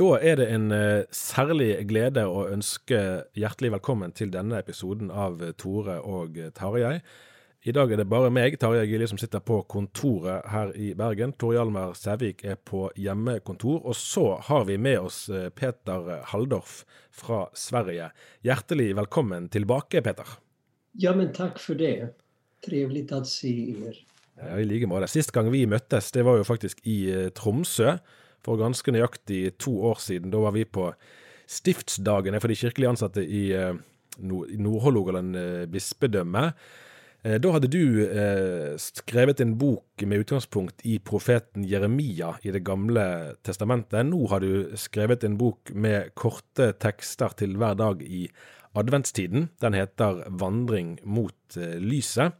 Da er det en eh, særlig glede å ønske hjertelig velkommen til denne episoden av eh, Tore og Tarjei. I dag er det bare meg, Tarjei Gilje, som sitter på kontoret her i Bergen. Tor Hjalmar Sævik er på hjemmekontor. Og så har vi med oss eh, Peter Halldorf fra Sverige. Hjertelig velkommen tilbake, Peter. Ja, men tack för det. Trevligt att se er. Ja, I like måte. Sist gang vi møttes, det var jo faktisk i Tromsø. For ganske nøyaktig to år siden. Da var vi på stiftsdagene for de kirkelige ansatte i, eh, Nord-Hålogaland eh, bispedømme. Eh, da hadde du skrevet en bok med utgangspunkt i profeten Jeremia i Det gamle testamentet. Nå har du skrevet en bok med korte tekster til hver dag i adventstiden. Den heter Vandring mot lyset.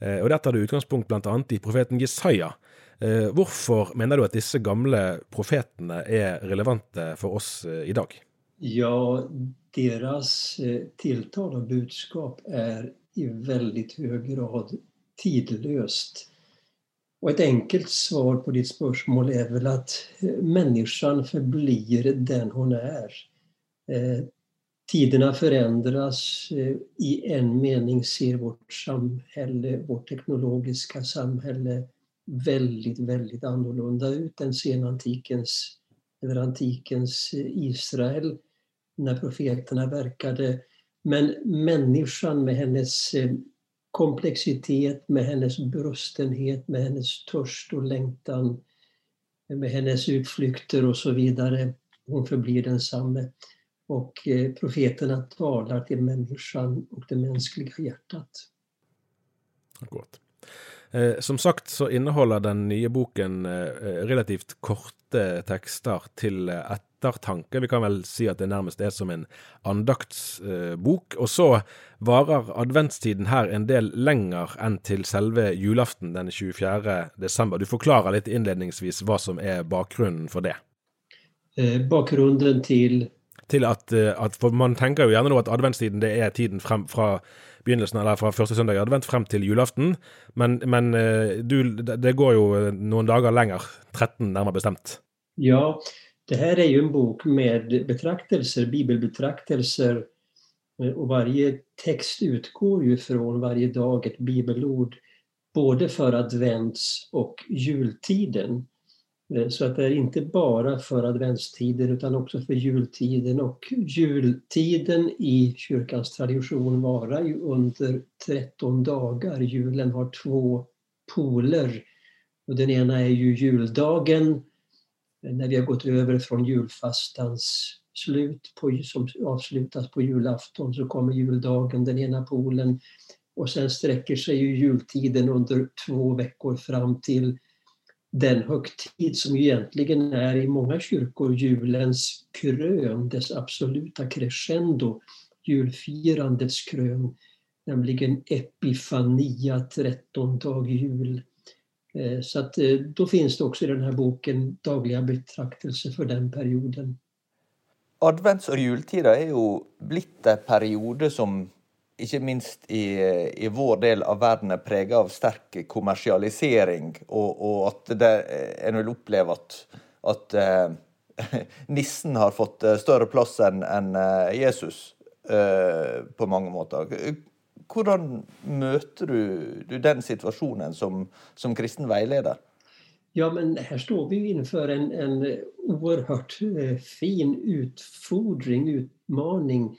Og Der tar du utgangspunkt bl.a. i profeten Jesaja. Eh, Hvorfor mener du at disse gamle profetene er relevante for oss eh, i dag? Ja, deras eh, tilltal och budskap är i väldigt hög grad tidlöst. Och ett enkelt svar på ditt spörsmål är väl att eh, människan förblir den hon är. Eh, Tiderna förändras. eh, I en mening ser vårt samhälle, vårt teknologiska samhälle väldigt, väldigt annorlunda ut än senantikens eller antikens eh, Israel när profeterna verkade. Men människan med hennes eh, komplexitet, med hennes brustenhet, med hennes törst och längtan, med hennes utflykter och så vidare, hon förblir densamme. Och eh, profeterna talar till människan och det mänskliga hjärtat. Gott. Eh, som sagt så inneholder den nye boken eh, relativt korte tekster til eh, ettertanke. Vi kan vel si at det nærmest er som en andaktsbok. og så varer adventstiden her en del lenger enn til selve julaften den 24. desember. Du forklarer litt innledningsvis hva som er bakgrunnen for det. Eh, bakgrunden till Til at, eh, at For man tenker jo gjerne nå at adventstiden det er tiden frem fra begynnelsen, eller fra første søndag i advent frem til julaften. Men, men eh, du, det går jo eh, noen dager lenger. 13 nærmere bestemt. Ja, det här är ju en bok med betraktelser, bibelbetraktelser eh, och varje text utgår ju från varje dag ett bibelord både för advents och jultiden. Eh, så att det är inte bara för adventstiden utan också för jultiden. Och jultiden i kyrkans tradition varar ju under 13 dagar. Julen har två poler. Och den ena är ju juldagen eh, när vi har gått över från julfastans slut på, som avslutas på julafton så kommer juldagen, den ena polen. Och sen sträcker sig ju jultiden under två veckor fram till den högtid som egentligen är i många kyrkor julens krön, dess absoluta crescendo, julfirandets krön, nämligen Epifania, trettondag jul. Eh, så att eh, då finns det också i den här boken dagliga betraktelser för den perioden. Advents- och juletider är ju blitt en som ikke minst i, i, vår del av verden er prega av sterk kommersialisering, og, og at det, eh, en vil oppleve at, at eh, nissen har fått eh, större større plass enn en eh, Jesus eh, på mange måter. Hvordan møter du, du den situasjonen som, som kristen veileder? Ja, men här står vi inför en, en oerhört fin utfordring, utmaning.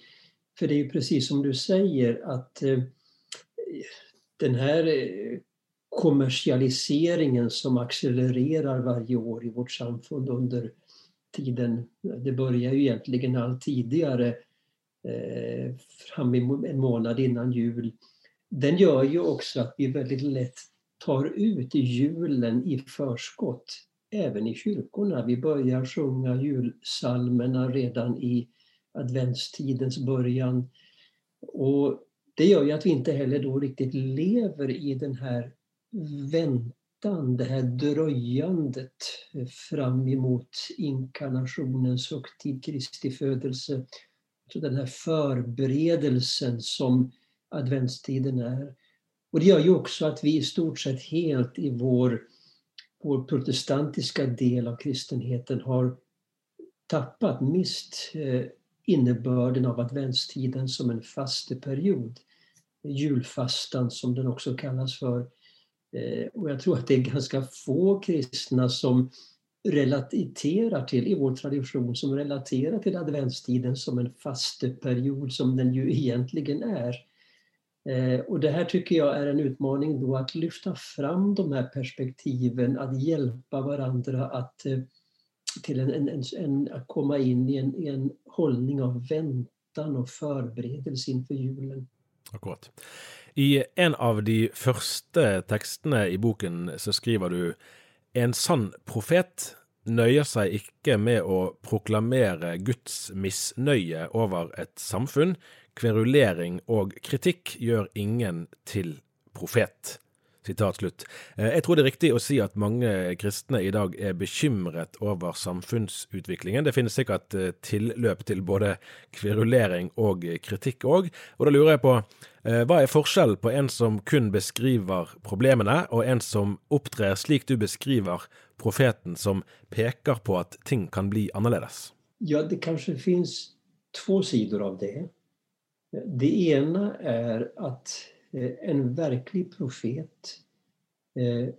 För det är ju precis som du säger att eh, den här eh, kommersialiseringen som accelererar varje år i vårt samfund under tiden, det börjar ju egentligen allt tidigare, eh, fram en månad innan jul, den gör ju också att vi väldigt lätt tar ut julen i förskott, även i kyrkorna. Vi börjar sjunga julsalmerna redan i adventstidens början. Och det gör ju att vi inte heller då riktigt lever i den här väntan, det här dröjandet fram emot inkarnationens högtid, Kristi födelse. Så den här förberedelsen som adventstiden är. Och det gör ju också att vi i stort sett helt i vår, vår protestantiska del av kristenheten har tappat, mist eh, innebörden av adventstiden som en fasteperiod. Julfastan som den också kallas för. Eh, och jag tror att det är ganska få kristna som relaterar till, i vår tradition, som relaterar till adventstiden som en fasteperiod som den ju egentligen är. Eh, och det här tycker jag är en utmaning då att lyfta fram de här perspektiven, att hjälpa varandra att, eh, till en, en, en, att komma in i en, i en hållning av väntan och förberedelse inför julen. Akkurat. I en av de første tekstene i boken så skriver du en sann profet nøyer seg ikke med å proklamere Guds misnøye over et samfunn, kverulering og kritikk gjør ingen til profet. Sitat slutt. Eh, jeg tror det er riktig å si at mange kristne i dag er bekymret over samfunnsutviklingen. Det finnes sikkert eh, tilløp til både kverulering og kritikk òg. Og da lurer jeg på, eh, hva er forskjellen på en som kun beskriver problemene, og en som opptrer slik du beskriver profeten, som peker på at ting kan bli annerledes? Ja, det kanskje finnes två sidor av det. Det ena är att Eh, en verklig profet eh,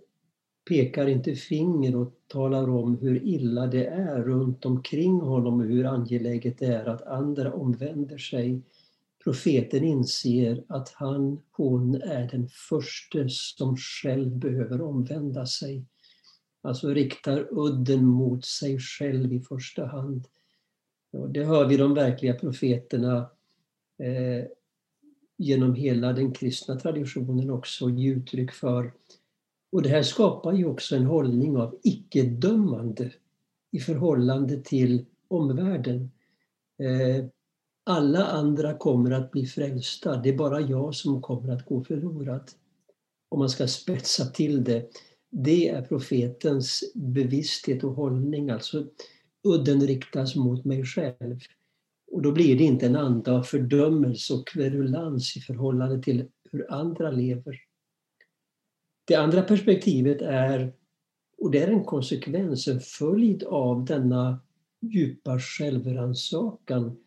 pekar inte finger och talar om hur illa det är runt omkring honom och hur angeläget det är att andra omvänder sig. Profeten inser att han, hon är den första som själv behöver omvända sig. Alltså riktar udden mot sig själv i första hand. Och det hör vi de verkliga profeterna eh, genom hela den kristna traditionen också ge uttryck för. Och det här skapar ju också en hållning av icke-dömande i förhållande till omvärlden. Eh, alla andra kommer att bli frälsta, det är bara jag som kommer att gå förlorad. Om man ska spetsa till det. Det är profetens bevissthet och hållning, alltså udden riktas mot mig själv. Och då blir det inte en anda av fördömelse och kverulans i förhållande till hur andra lever. Det andra perspektivet är, och det är en konsekvens, en följd av denna djupa självrannsakan,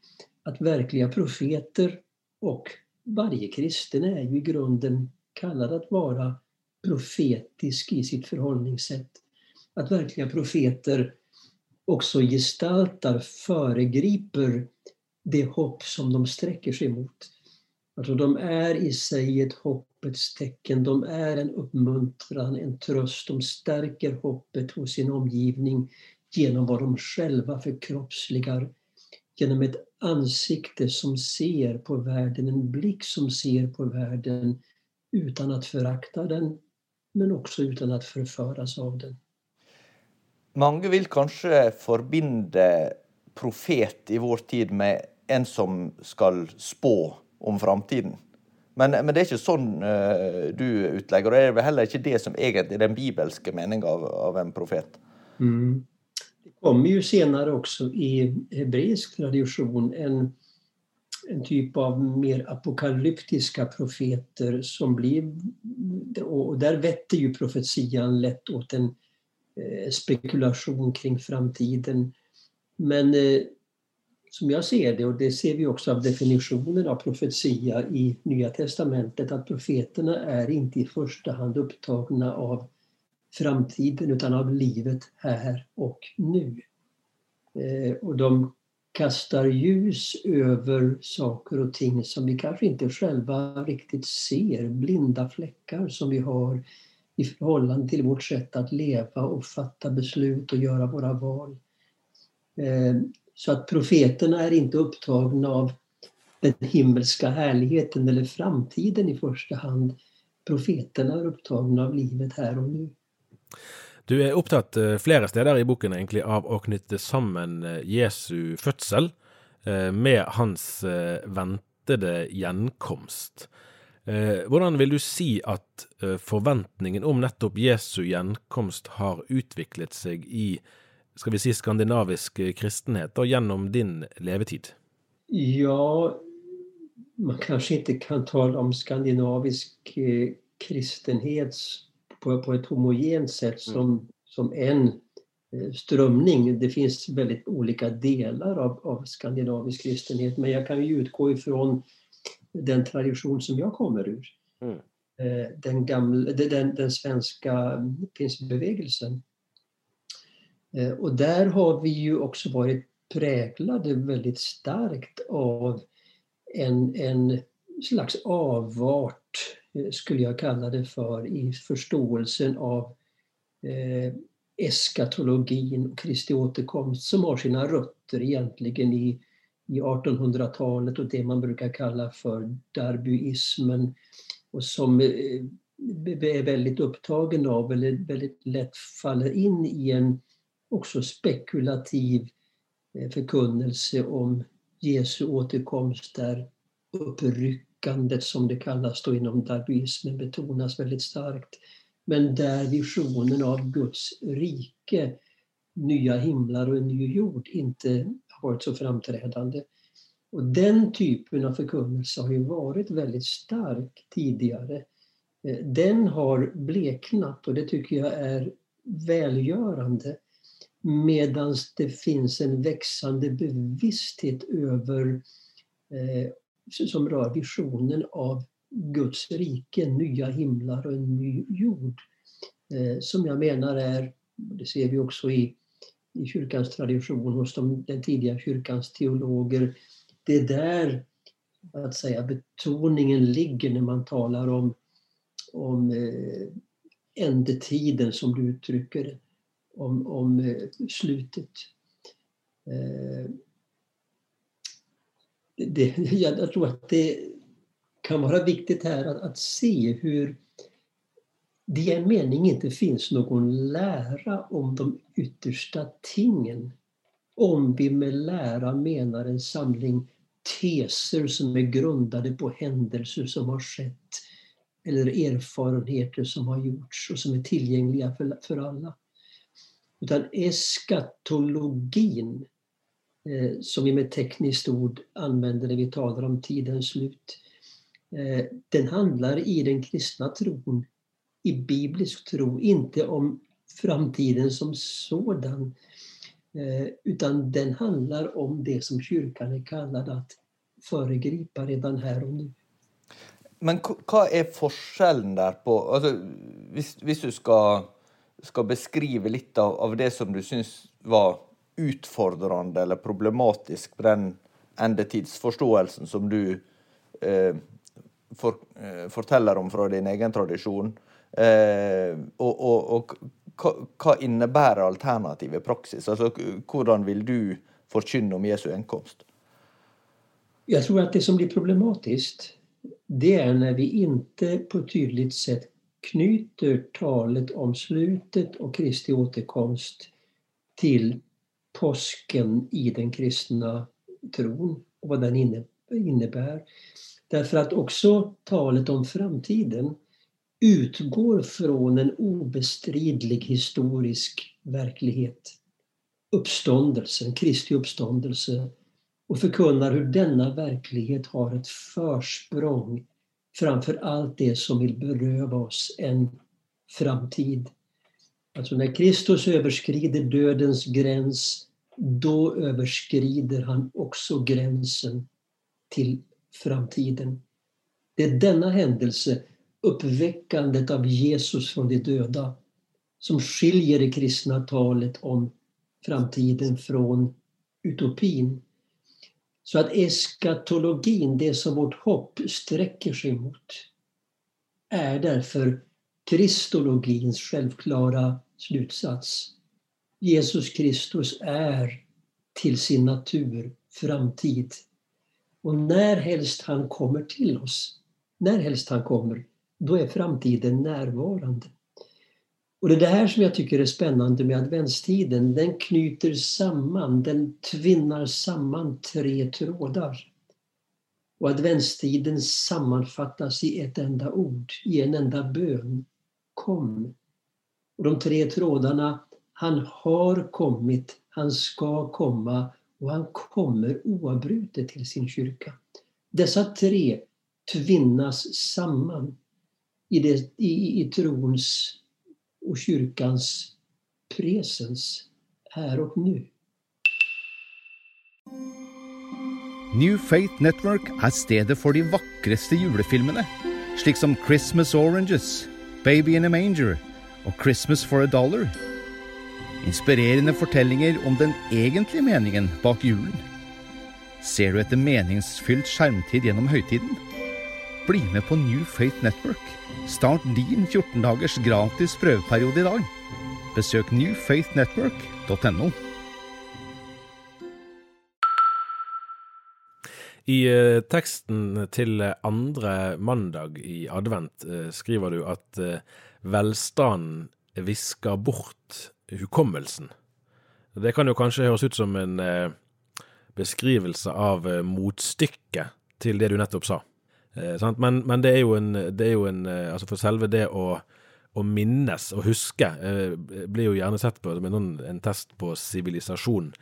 att verkliga profeter och varje kristen är ju i grunden kallad att vara profetisk i sitt förhållningssätt. Att verkliga profeter också gestaltar, föregriper det hopp som de sträcker sig mot. Alltså de är i sig ett hoppets tecken, de är en uppmuntran, en tröst, de stärker hoppet hos sin omgivning genom vad de själva förkroppsligar. Genom ett ansikte som ser på världen, en blick som ser på världen utan att förakta den, men också utan att förföras av den. Många vill kanske förbinda profet i vår tid med en som skal spå om framtiden. Men, men, det er ikke sånn uh, du utlegger, og det er vel heller ikke det som egentlig er den bibelske meninga av, av, en profet. Mm. Det kommer ju senare också i hebreisk tradition en, en typ av mer apokalyptiska profeter som blir, och där vetter ju profetian lätt åt en eh, spekulation kring framtiden. Men eh, som jag ser det, och det ser vi också av definitionen av profetia i Nya Testamentet, att profeterna är inte i första hand upptagna av framtiden utan av livet här och nu. Eh, och de kastar ljus över saker och ting som vi kanske inte själva riktigt ser, blinda fläckar som vi har i förhållande till vårt sätt att leva och fatta beslut och göra våra val. Eh, så att profeterna är inte upptagna av den himmelska härligheten eller framtiden i första hand. Profeterna är upptagna av livet här och nu. Du er opptatt eh, flere steder i boken egentlig av å knytte sammen eh, Jesu fødsel eh, med hans eh, ventede gjenkomst. Hvordan vil du si at forventningen om nettopp Jesu gjenkomst har utviklet seg i skal vi si, skandinavisk kristenhet da, gjennom din levetid? Ja, man kanske inte kan tala om skandinavisk kristenhet på, på ett homogent sätt mm. som, mm. som en eh, strömning. Det finns väldigt olika delar av, av skandinavisk kristenhet men jag kan ju utgå ifrån den tradition som jag kommer ur. Mm. Eh, den, gamla, den, den svenska pinsbevägelsen. Eh, och där har vi ju också varit präglade väldigt starkt av en, en slags avart eh, skulle jag kalla det för, i förståelsen av eh, eskatologin och Kristi återkomst som har sina rötter egentligen i, i 1800-talet och det man brukar kalla för darbyismen och som eh, är väldigt upptagen av eller väldigt lätt faller in i en också spekulativ eh, förkunnelse om Jesu återkomst där uppryckandet, som det kallas då inom darwinismen, betonas väldigt starkt. Men där visionen av Guds rike, nya himlar och en ny jord inte har varit så framträdande. Och den typen av förkunnelse har ju varit väldigt stark tidigare. Eh, den har bleknat och det tycker jag är välgörande medan det finns en växande bevissthet över eh, som rör visionen av Guds rike, nya himlar och en ny jord. Eh, som jag menar är, det ser vi också i, i kyrkans tradition hos de, den tidiga kyrkans teologer, det är där att säga, betoningen ligger när man talar om, om eh, ändetiden som du uttrycker det, om, om eh, slutet. Eh, det, jag tror att det kan vara viktigt här att, att se hur det i en mening inte finns någon lära om de yttersta tingen. Om vi med lära menar en samling teser som är grundade på händelser som har skett eller erfarenheter som har gjorts och som är tillgängliga för, för alla. Utan eskatologin eh, som vi med tekniskt ord använder när vi talar om tidens slut. Eh, den handlar i den kristna tron, i biblisk tro, inte om framtiden som sådan. Eh, utan den handlar om det som kyrkan är kallad att föregripa redan här och nu. Men vad är skillnaden där på alltså, du ska, ska beskriva lite av, av det som du syns var utfordrande eller problematisk på den endetidsforståelsen som du eh, for, eh, forteller om fra din egen tradisjon. Eh, og, og, og, hva, hva innebærer i praksis? Altså, hvordan vil du forkynne om Jesu gjenkomst? Jag tror att det som blir problematiskt det är när vi inte på ett tydligt sätt knyter talet om slutet och Kristi återkomst till påsken i den kristna tron och vad den innebär. Därför att också talet om framtiden utgår från en obestridlig historisk verklighet. Uppståndelsen, Kristi uppståndelse och förkunnar hur denna verklighet har ett försprång framför allt det som vill beröva oss en framtid. Alltså när Kristus överskrider dödens gräns, då överskrider han också gränsen till framtiden. Det är denna händelse, uppväckandet av Jesus från de döda, som skiljer det kristna talet om framtiden från utopin. Så att eskatologin, det som vårt hopp sträcker sig mot, är därför kristologins självklara slutsats. Jesus Kristus är till sin natur framtid. Och när helst han kommer till oss, när helst han kommer, då är framtiden närvarande. Och det är det här som jag tycker är spännande med adventstiden. Den knyter samman, den tvinnar samman tre trådar. Och adventstiden sammanfattas i ett enda ord, i en enda bön. Kom. Och de tre trådarna, han har kommit, han ska komma och han kommer oavbrutet till sin kyrka. Dessa tre tvinnas samman i, det, i, i trons och kyrkans presens här och nu. New Faith Network är stedet för de vackraste julfilmerna. slik som Christmas Oranges, Baby in a Manger och Christmas for a Dollar. Inspirerande fortellinger om den egentliga meningen bak julen. Ser du etter meningsfylt skjermtid genom högtiden? Bli med på New Faith Network. Start din 14 dagers gratis prøveperiode i dag. Besøk newfaithnetwork.no. I texten teksten til andre mandag i advent eh, skriver du at eh, velstanden visker bort hukommelsen. Det kan jo kanskje høres ut som en eh, beskrivelse av motstykket til det du nettopp sa. Eh, men, men, det er jo en, det er jo en eh, Altså, for selve det å, å minnes og huske eh, blir jo gjerne sett på som en, en test på sivilisasjon.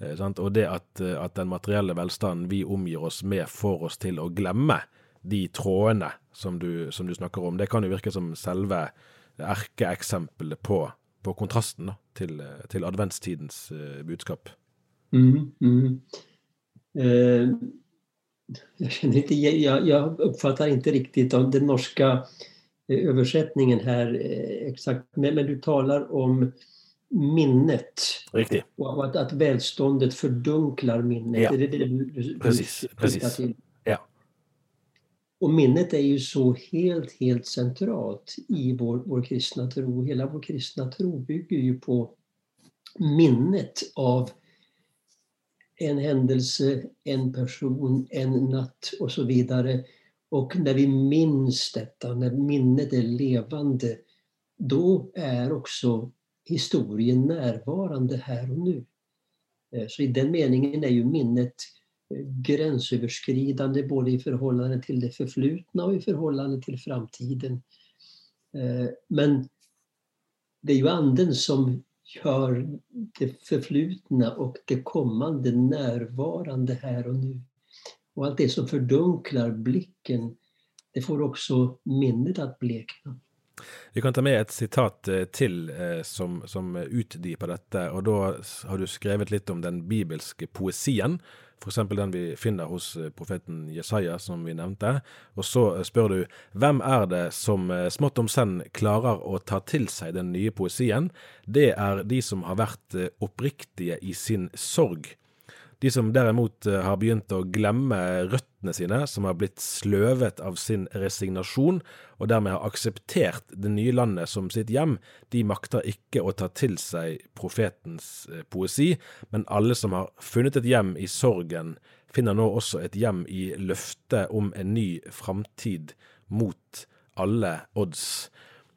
Eh, og det at, eh, at, den materielle velstanden vi omgir oss med, får oss til å glemme de trådene som du, som du snakker om, det kan jo virke som selve erkeeksempelet på, på kontrasten da, til, eh, til adventstidens eh, budskap. Mm, mm. Eh, jag, känner inte, jag, jag uppfattar inte riktigt om den norska eh, översättningen här eh, exakt, men, men du talar om minnet. Riktigt. Och att, att välståndet fördunklar minnet. Ja. Det är det du, du, precis. precis. till. Ja. Och minnet är ju så helt, helt centralt i vår, vår kristna tro. Hela vår kristna tro bygger ju på minnet av en händelse, en person, en natt och så vidare. Och när vi minns detta, när minnet är levande, då är också historien närvarande här och nu. Eh, så i den meningen är ju minnet eh, gränsöverskridande både i förhållande till det förflutna och i förhållande till framtiden. Eh, men det är ju anden som gör det förflutna och det kommande närvarande här och nu. Och allt det som fördunklar blicken, det får också minnet att blekna. Vi kan ta med ett citat eh, till eh, som, som utdyper detta och då har du skrivit lite om den bibelske poesien f.eks. den vi finner hos eh, profeten Jesaja, som vi nevnte. Og så frågar spør du hvem er det som eh, smått om senn klarer å ta til seg den nye poesien? Det er de som har vært oppriktige i sin sorg. De som derimot eh, har begynt å glemme røttene sine, som har blitt sløvet av sin resignasjon, og dermed har akseptert det nye landet som sitt hjem, de makter ikke å ta til seg profetens eh, poesi, men alle som har funnet et hjem i sorgen, finner nå også et hjem i løftet om en ny framtid mot alle odds.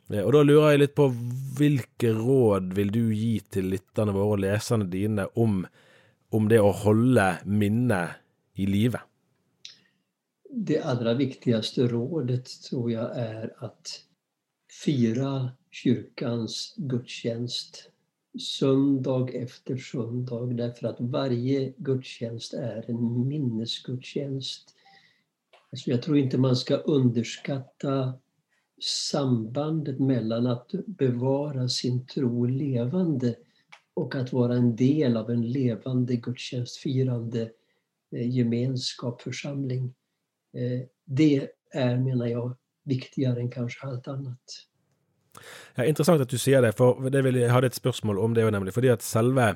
Eh, og da lurer jeg litt på hvilke råd vil du gi til lytterne våre og leserne dine om om det å holde minnet i live? Det allra viktigaste rådet tror jag är att fira kyrkans gudstjänst söndag efter söndag därför att varje gudstjänst är en minnesgudstjänst. Alltså jag tror inte man ska underskatta sambandet mellan att bevara sin tro levande och att vara en del av en levande gudstjänstfirande eh, gemenskap, församling. Eh, det är, menar jag, viktigare än kanske allt annat. Ja, intressant att du sier det, for det vil, jeg hadde et spørsmål om det, nemlig fordi at selve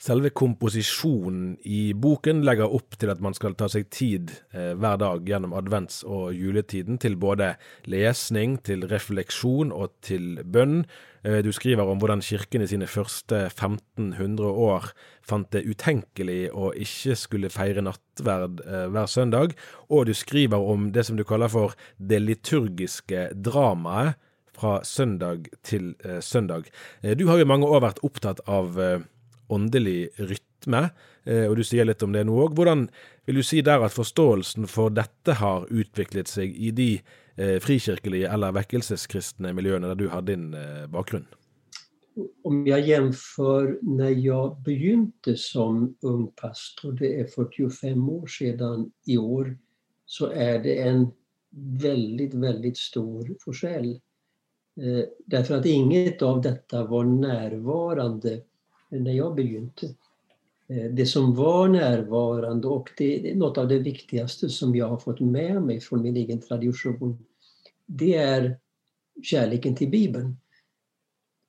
Selve komposisjonen i boken legger opp til at man skal ta seg tid eh, hver dag gjennom advents- og juletiden til både lesning, til refleksjon og til bønn. Eh, du skriver om hvordan kirken i sine første 1500 år fant det utenkelig å ikke skulle feire nattverd eh, hver søndag, og du skriver om det som du kaller for det liturgiske dramaet fra søndag til eh, søndag. Eh, du har jo mange år vært opptatt av eh, åndelig rytme, eh, og du sier litt om det nå òg. Hvordan vil du si der at forståelsen for dette har utviklet seg i de eh, frikirkelige eller vekkelseskristne miljøene der du har din bakgrund? bakgrunn? Om jeg jämför när jag begynte som ung pastor, det är 45 år sedan i år, så är det en väldigt, väldigt stor forskjell. Eh, Därför att inget av detta var närvarande när jag begynte. Eh, det som var närvarande och det är något av det viktigaste som jag har fått med mig från min egen tradition. Det är kärleken till Bibeln.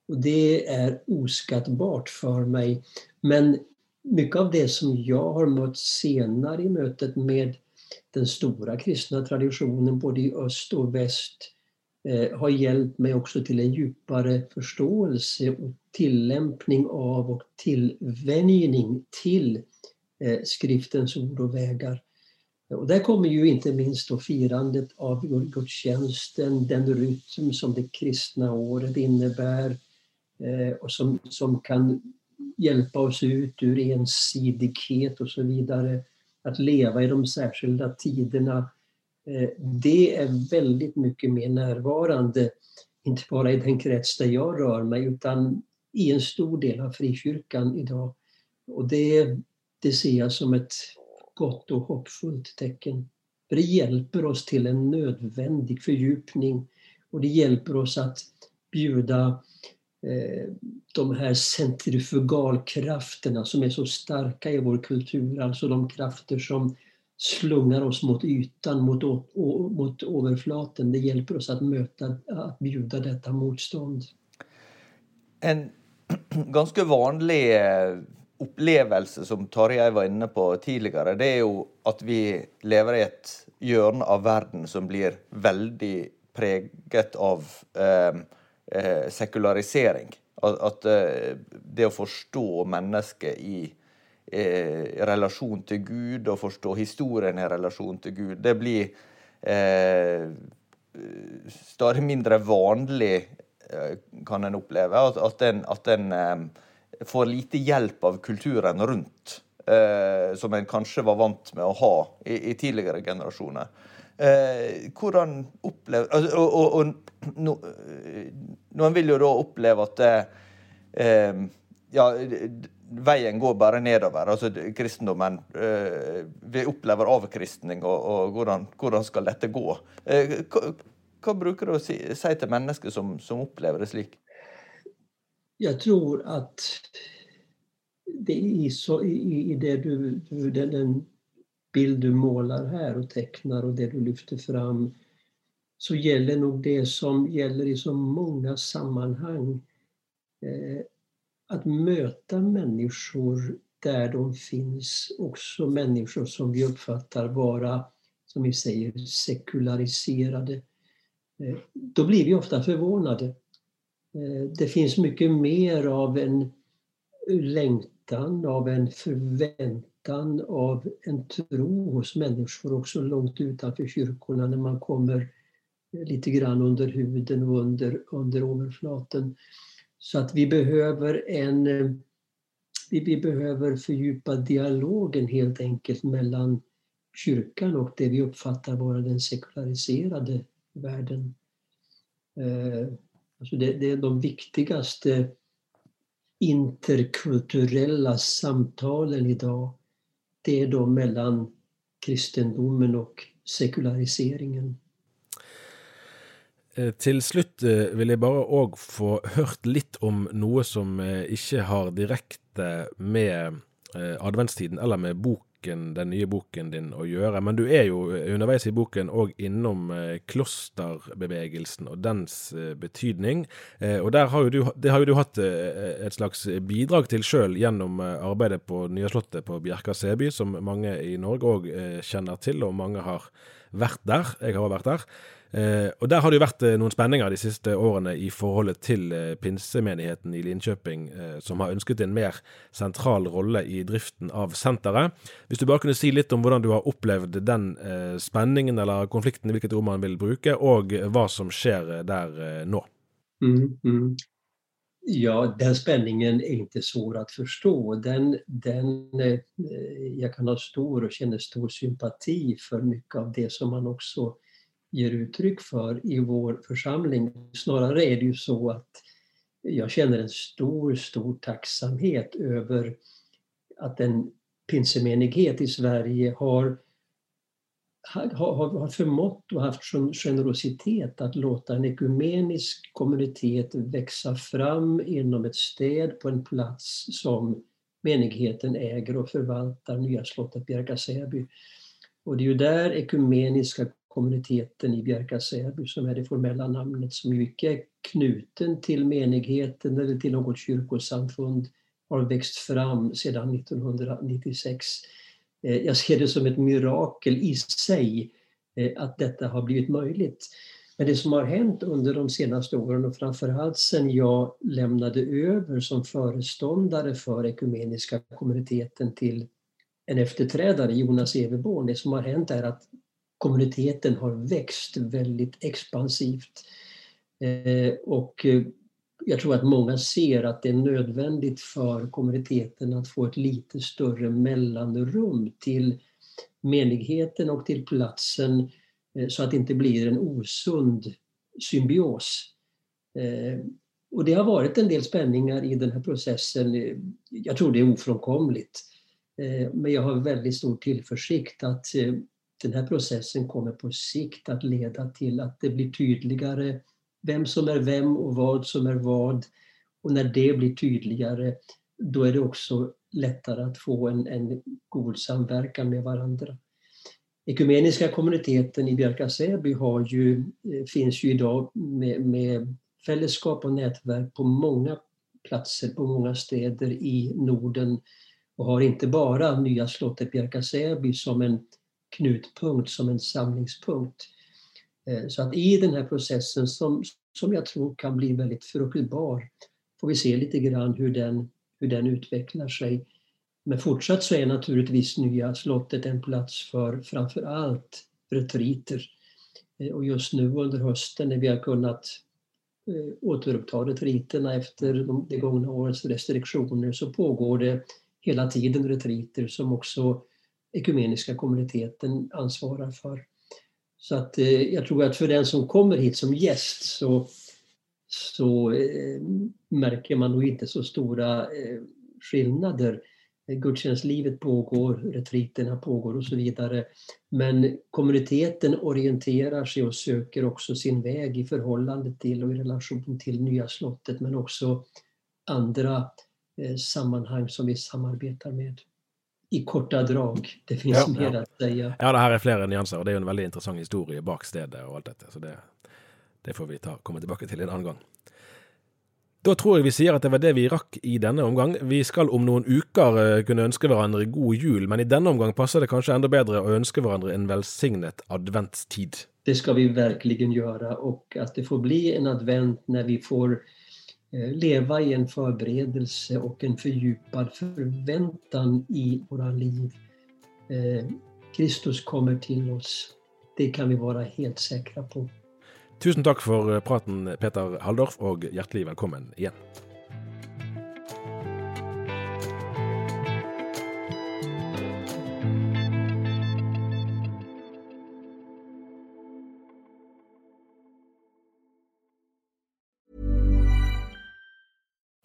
Och det är oskattbart för mig. Men mycket av det som jag har mött senare i mötet med den stora kristna traditionen både i öst och väst Eh, Eh, har hjälpt mig också till en djupare förståelse och tillämpning av och tillvänjning till eh, skriftens ord och vägar. Och där kommer ju inte minst då firandet av gudstjänsten, den rytm som det kristna året innebär eh, och som, som kan hjälpa oss ut ur ensidighet och så vidare. Att leva i de särskilda tiderna Eh, det är väldigt mycket mer närvarande, inte bara i den krets där jag rör mig, utan i en stor del av frikyrkan idag. Och det, det ser jag som ett gott och hoppfullt tecken. För det hjälper oss till en nödvändig fördjupning och det hjälper oss att bjuda eh, de här centrifugalkrafterna som är så starka i vår kultur, alltså de krafter som slungar oss mot ytan, mot, mot överflaten. Det hjälper oss att möta, att bjuda detta motstånd. En ganska vanlig eh, upplevelse som Tarjei var inne på tidigare det är ju att vi lever i ett hjørne av världen som blir väldigt preget av eh, eh, sekularisering. Att, att eh, det att förstå människan i eh, relasjon til Gud og forstå historien i relasjon til Gud. Det blir eh, stadig mindre vanlig, eh, kan en oppleve, at, at en, at en eh, får lite hjelp av kulturen rundt. Eh, som en kanskje var vant med å ha i, i tidligere generasjoner. Eh, hvordan opplever altså, Og, og, og no, eh, noen vil jo da oppleve at det, eh, ja, veien går bare nedover. altså Kristendommen eh, Vi opplever avkristning, og, og hvordan, hvordan, skal dette gå? Eh, hva, hva, bruker du å si, si til mennesker som, som, opplever det slik? Jeg tror at det i, så, i, i det du, du, den, den bild du målar här och tecknar och det du lyfter fram, så gäller nog det som gäller i så många sammanhang... Eh, att möta människor där de finns också människor som vi uppfattar vara, som vi säger, sekulariserade. Eh, då blir vi ofta förvånade. Eh, det finns mycket mer av en längtan, av en förväntan, av en tro hos människor också långt utanför kyrkorna när man kommer lite grann under huden och under, under överflaten. Så att vi behöver en vi, behöver fördjupa dialogen helt enkelt mellan kyrkan och det vi uppfattar vara den sekulariserade världen. Eh, alltså det, det är de viktigaste interkulturella samtalen idag. Det är de mellan kristendomen och sekulariseringen. Eh, til slutt eh, vil jeg bare òg få hørt litt om noe som eh, ikke har direkte med adventstiden eller med boken, den nye boken din å gjøre. Men du er jo underveis i boken òg innom klosterbevegelsen og dens betydning. Og der har jo du, det har jo du hatt et slags bidrag til sjøl gjennom arbeidet på Nya Slottet på Bjerka Seby, som mange i Norge òg kjenner til, og mange har vært der. Jeg har vært der. Eh, og Der har det jo vært eh, noen spenninger de siste årene i forholdet til eh, pinsemenigheten i Linköping, eh, som har ønsket en mer sentral rolle i driften av senteret. Hvis du bare kunne si litt om hvordan du har opplevd den eh, spenningen eller konflikten, hvilket rom man vil bruke, og hva som skjer eh, der nå. Mm, mm. Ja, den spänningen är inte svår att förstå. Den, den, jag kan ha stor och känner stor sympati för mycket av det som man också ger uttryck för i vår församling. Snarare är det ju så att jag känner en stor, stor tacksamhet över att en pinsemenighet i Sverige har, har, har förmått och haft generositet att låta en ekumenisk kommunitet växa fram inom ett städ på en plats som menigheten äger och förvaltar, Nya slottet Bjärka-Säby. Och det är ju där ekumeniska kommuniteten i Bjärka-Säby som är det formella namnet som ju icke är knuten till menigheten eller till något kyrkosamfund har växt fram sedan 1996. Eh, jag ser det som ett mirakel i sig eh, att detta har blivit möjligt. Men det som har hänt under de senaste åren och framförallt sedan jag lämnade över som föreståndare för ekumeniska kommuniteten till en efterträdare, Jonas Everborn, det som har hänt är att kommuniteten har växt väldigt expansivt. Eh, och eh, jag tror att många ser att det är nödvändigt för kommuniteten att få ett lite större mellanrum till menigheten och till platsen eh, så att det inte blir en osund symbios. Och det har varit en del spänningar i den här processen. Jag tror det är ofrånkomligt. Men jag har väldigt stor tillförsikt att den här processen kommer på sikt att leda till att det blir tydligare vem som är vem och vad som är vad. Och när det blir tydligare, då är det också lättare att få en, en god samverkan med varandra. Ekumeniska kommuniteten i Bjärka-Säby eh, finns ju idag med, med fällskap och nätverk på många platser, på många städer i Norden och har inte bara Nya slottet Bjärka-Säby som en knutpunkt, som en samlingspunkt. Eh, så att i den här processen som, som jag tror kan bli väldigt fruktbar får vi se lite grann hur den, hur den utvecklar sig. Men fortsatt så är naturligtvis Nya slottet en plats för framför allt retriter. Eh, och just nu under hösten när vi har kunnat eh, återuppta retriterna efter de gångna årens restriktioner så pågår det hela tiden retriter som också ekumeniska kommuniteten ansvarar för. Så att eh, jag tror att för den som kommer hit som gäst så, så eh, märker man nog inte så stora eh, skillnader. Gudstjänstlivet pågår, retriterna pågår och så vidare. Men kommuniteten orienterar sig och söker också sin väg i förhållande till och i relation till Nya slottet men också andra eh, sammanhang som vi samarbetar med i korta drag. Det finns ja, mer ja. att säga. Ja, det här är flera nyanser och det är en väldigt intressant historia bak stedet och allt detta. Så det, det får vi ta, komma tillbaka till en annan gång. Da tror jeg vi sier at det var det vi rakk i denne omgang. Vi skal om noen uker eh, kunne ønske hverandre god jul, men i denne omgang passer det kanskje enda bedre å ønske hverandre en velsignet adventstid. Det ska vi verkligen göra och att det får bli en advent när vi får eh, Eh, leva i en förberedelse och en fördjupad förväntan i våra liv. Eh, Kristus kommer till oss. Det kan vi vara helt säkra på. Tusen tack för praten, Peter Halldorf, och hjärtligt välkommen igen.